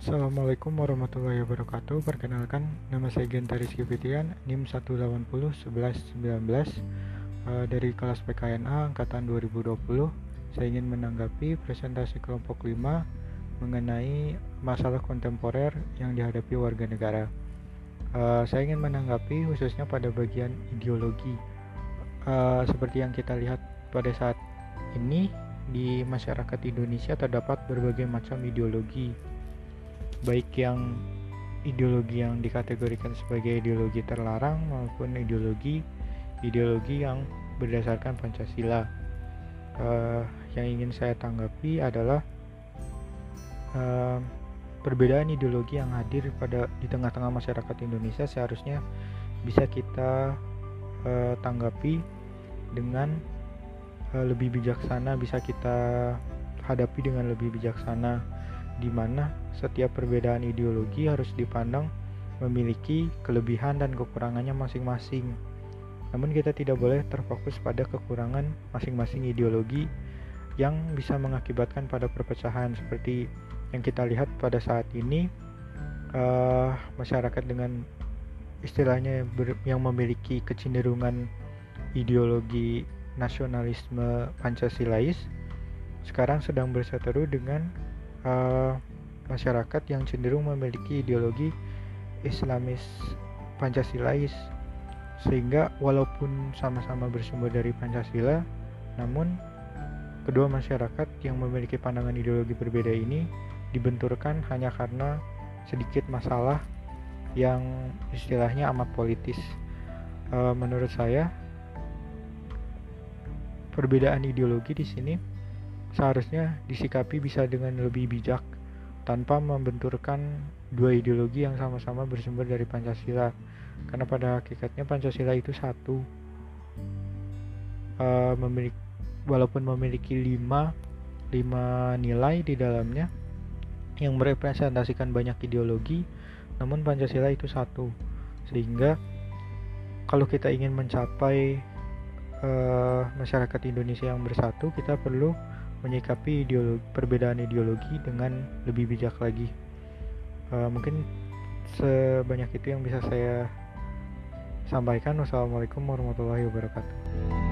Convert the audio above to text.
Assalamualaikum warahmatullahi wabarakatuh. Perkenalkan, nama saya Genta Rizky Fitian NIM 180 Dari kelas PKNA Angkatan 2020 Saya ingin menanggapi presentasi kelompok 5 Mengenai masalah kontemporer yang dihadapi warga negara. Uh, Saya ingin menanggapi khususnya pada bagian ideologi. Uh, Seperti yang kita lihat pada saat ini di masyarakat Indonesia terdapat berbagai macam ideologi baik yang ideologi yang dikategorikan sebagai ideologi terlarang maupun ideologi ideologi yang berdasarkan Pancasila. Uh, yang ingin saya tanggapi adalah uh, perbedaan ideologi yang hadir pada di tengah-tengah masyarakat Indonesia seharusnya bisa kita uh, tanggapi dengan lebih bijaksana, bisa kita hadapi dengan lebih bijaksana di mana setiap perbedaan ideologi harus dipandang memiliki kelebihan dan kekurangannya masing-masing. Namun kita tidak boleh terfokus pada kekurangan masing-masing ideologi yang bisa mengakibatkan pada perpecahan seperti yang kita lihat pada saat ini uh, masyarakat dengan istilahnya yang memiliki kecenderungan ideologi nasionalisme Pancasilais sekarang sedang berseteru dengan uh, masyarakat yang cenderung memiliki ideologi Islamis Pancasilais. Sehingga walaupun sama-sama bersumber dari Pancasila namun kedua masyarakat yang memiliki pandangan ideologi berbeda ini dibenturkan hanya karena sedikit masalah yang istilahnya amat politis. Uh, menurut saya perbedaan ideologi di sini seharusnya disikapi bisa dengan lebih bijak tanpa membenturkan dua ideologi yang sama-sama bersumber dari Pancasila. Karena pada hakikatnya Pancasila itu satu. Uh, memiliki walaupun memiliki lima lima nilai di dalamnya yang merepresentasikan banyak ideologi namun Pancasila itu satu. Sehingga kalau kita ingin mencapai uh, masyarakat Indonesia yang bersatu kita perlu menyikapi ideologi, perbedaan ideologi dengan lebih bijak lagi. Uh, mungkin sebanyak itu yang bisa saya sampaikan. Wassalamualaikum warahmatullahi wabarakatuh.